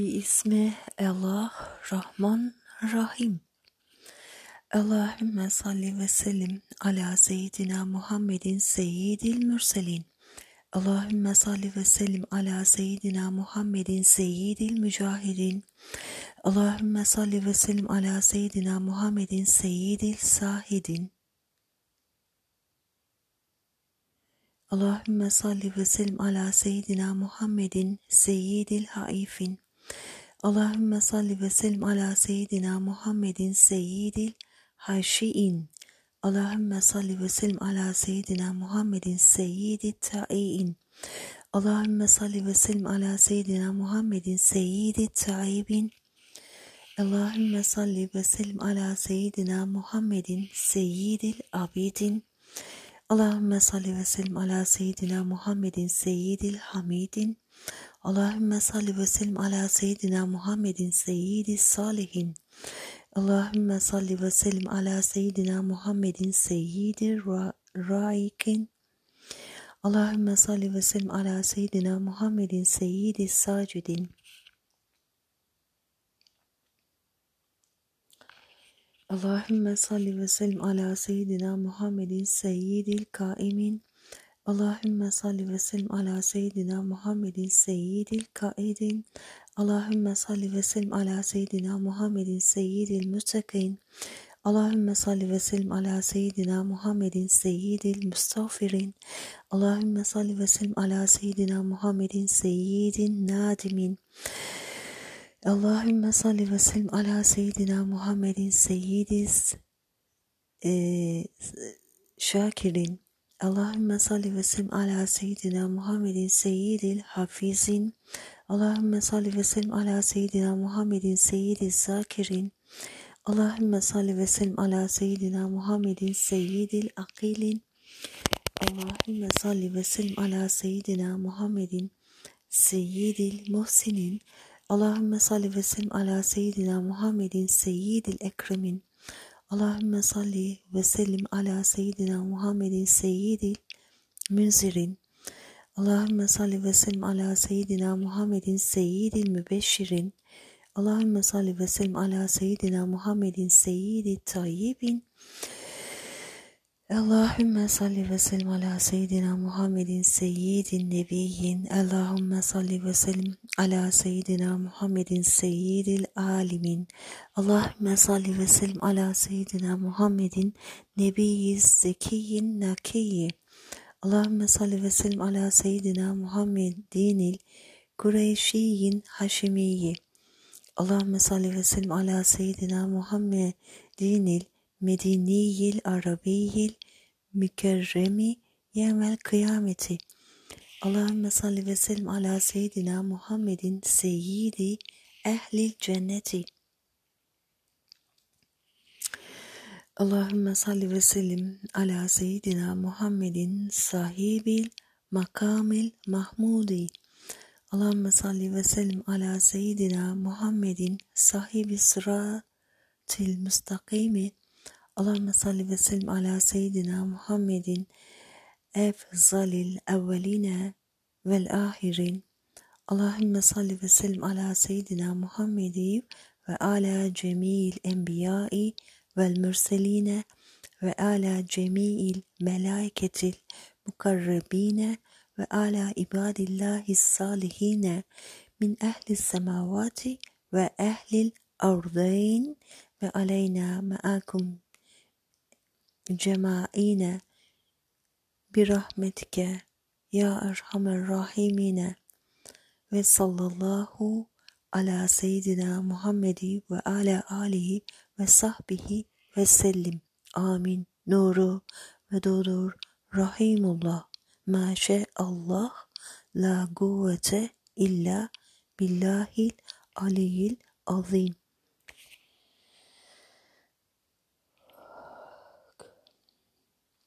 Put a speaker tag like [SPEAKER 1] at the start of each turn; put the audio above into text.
[SPEAKER 1] Bismi Allah Rahman Rahim. Allahümme salli ve sellim ala seyyidina Muhammedin seyyidil mürselin. Allahümme salli ve sellim ala seyyidina Muhammedin seyyidil mücahidin. Allahümme salli ve sellim ala seyyidina Muhammedin seyyidil sahidin. Allahümme salli ve sellim ala seyyidina Muhammedin seyyidil haifin. Allahümme salli ve sellim ala seyyidina Muhammedin seyyidil haşiin. Allahümme salli ve sellim ala seyyidina Muhammedin seyyidil ta'iin. Allahümme salli ve sellim ala seyyidina Muhammedin seyyidil ta'ibin. Allahümme salli ve sellim ala Allahümme salli ve sellim ala seyyidina Muhammedin seyyidil hamidin. Allahümme salli ve sellim ala seyyidina Muhammedin seyyidis salihin. Allahümme salli ve sellim ala seyyidina Muhammedin seyyidir ra raikin. Allahümme salli ve sellim ala seyyidina Muhammedin seyyidis sacidin. Allahümme salli ve sellim ala seyyidina Muhammedin seyyidil kaimin. Allahümme salli ve sellim ala seyyidina Muhammedin seyyidil kaidin. Allahümme salli ve sellim ala seyyidina Muhammedin seyyidil müttakin. Allahümme salli ve sellim ala seyyidina Muhammedin seyyidil müstağfirin. Allahümme salli ve sellim ala seyyidina Muhammedin seyyidin nadimin. Allahümme salli ve sellim ala seyyidina Muhammedin seyyidis e, şakirin. Allahümme salli ve sellim ala seyyidina Muhammedin seyyidil hafizin. Allahümme salli ve sellim ala seyyidina Muhammedin seyyidil zakirin. Allahümme salli ve sellim ala seyyidina Muhammedin seyyidil akilin. Allahümme salli ve Allahümme salli ve sellim ala seyyidina Muhammedin seyyidil ekremin. Allahümme salli ve sellim ala seyyidina Muhammedin seyyidil münzirin. Allahümme salli ve sellim ala seyyidina Muhammedin seyyidil mübeşşirin. Allahümme salli ve sellim ala seyyidina Muhammedin seyyidil tayyibin. Allahümme salli ve sellim ala seyyidina Muhammedin seyyidin nebiyyin. Allahümme salli ve sellim ala seyyidina Muhammedin seyyidil alimin. Allahümme salli ve sellim ala seyyidina Muhammedin nebiyyiz zekiyyin nakiyyi. Allahümme salli ve sellim ala seyyidina Muhammedinil Kureyşiyyin haşimiyyi. Allahümme salli ve sellim ala seyyidina Muhammedinil Mediniyil Arabiyil Mükerremi yevmel kıyameti. Allahümme salli ve sellim ala seyyidina Muhammedin seyyidi ehlil cenneti. Allahümme salli ve sellim ala seyyidina Muhammedin sahibil makamil mahmudi. Allahümme salli ve sellim ala seyyidina Muhammedin sahibi sıratil müstakimi. Allahümme salli ve sellim ala seyyidina Muhammedin efzalil evveline vel ahirin. Allahümme salli ve sellim ala seyyidina Muhammedi ve ala cemil enbiyai vel mürseline ve ala cemil melaiketil mukarrebine ve ala ibadillahi salihine min cemaine birahmetike ya erhamer rahimine ve sallallahu ala seyyidina Muhammedi ve ala alihi ve sahbihi ve sellim. Amin. Nuru ve dudur Rahimullah. Maşe Allah la kuvvete illa billahil aliyil azim.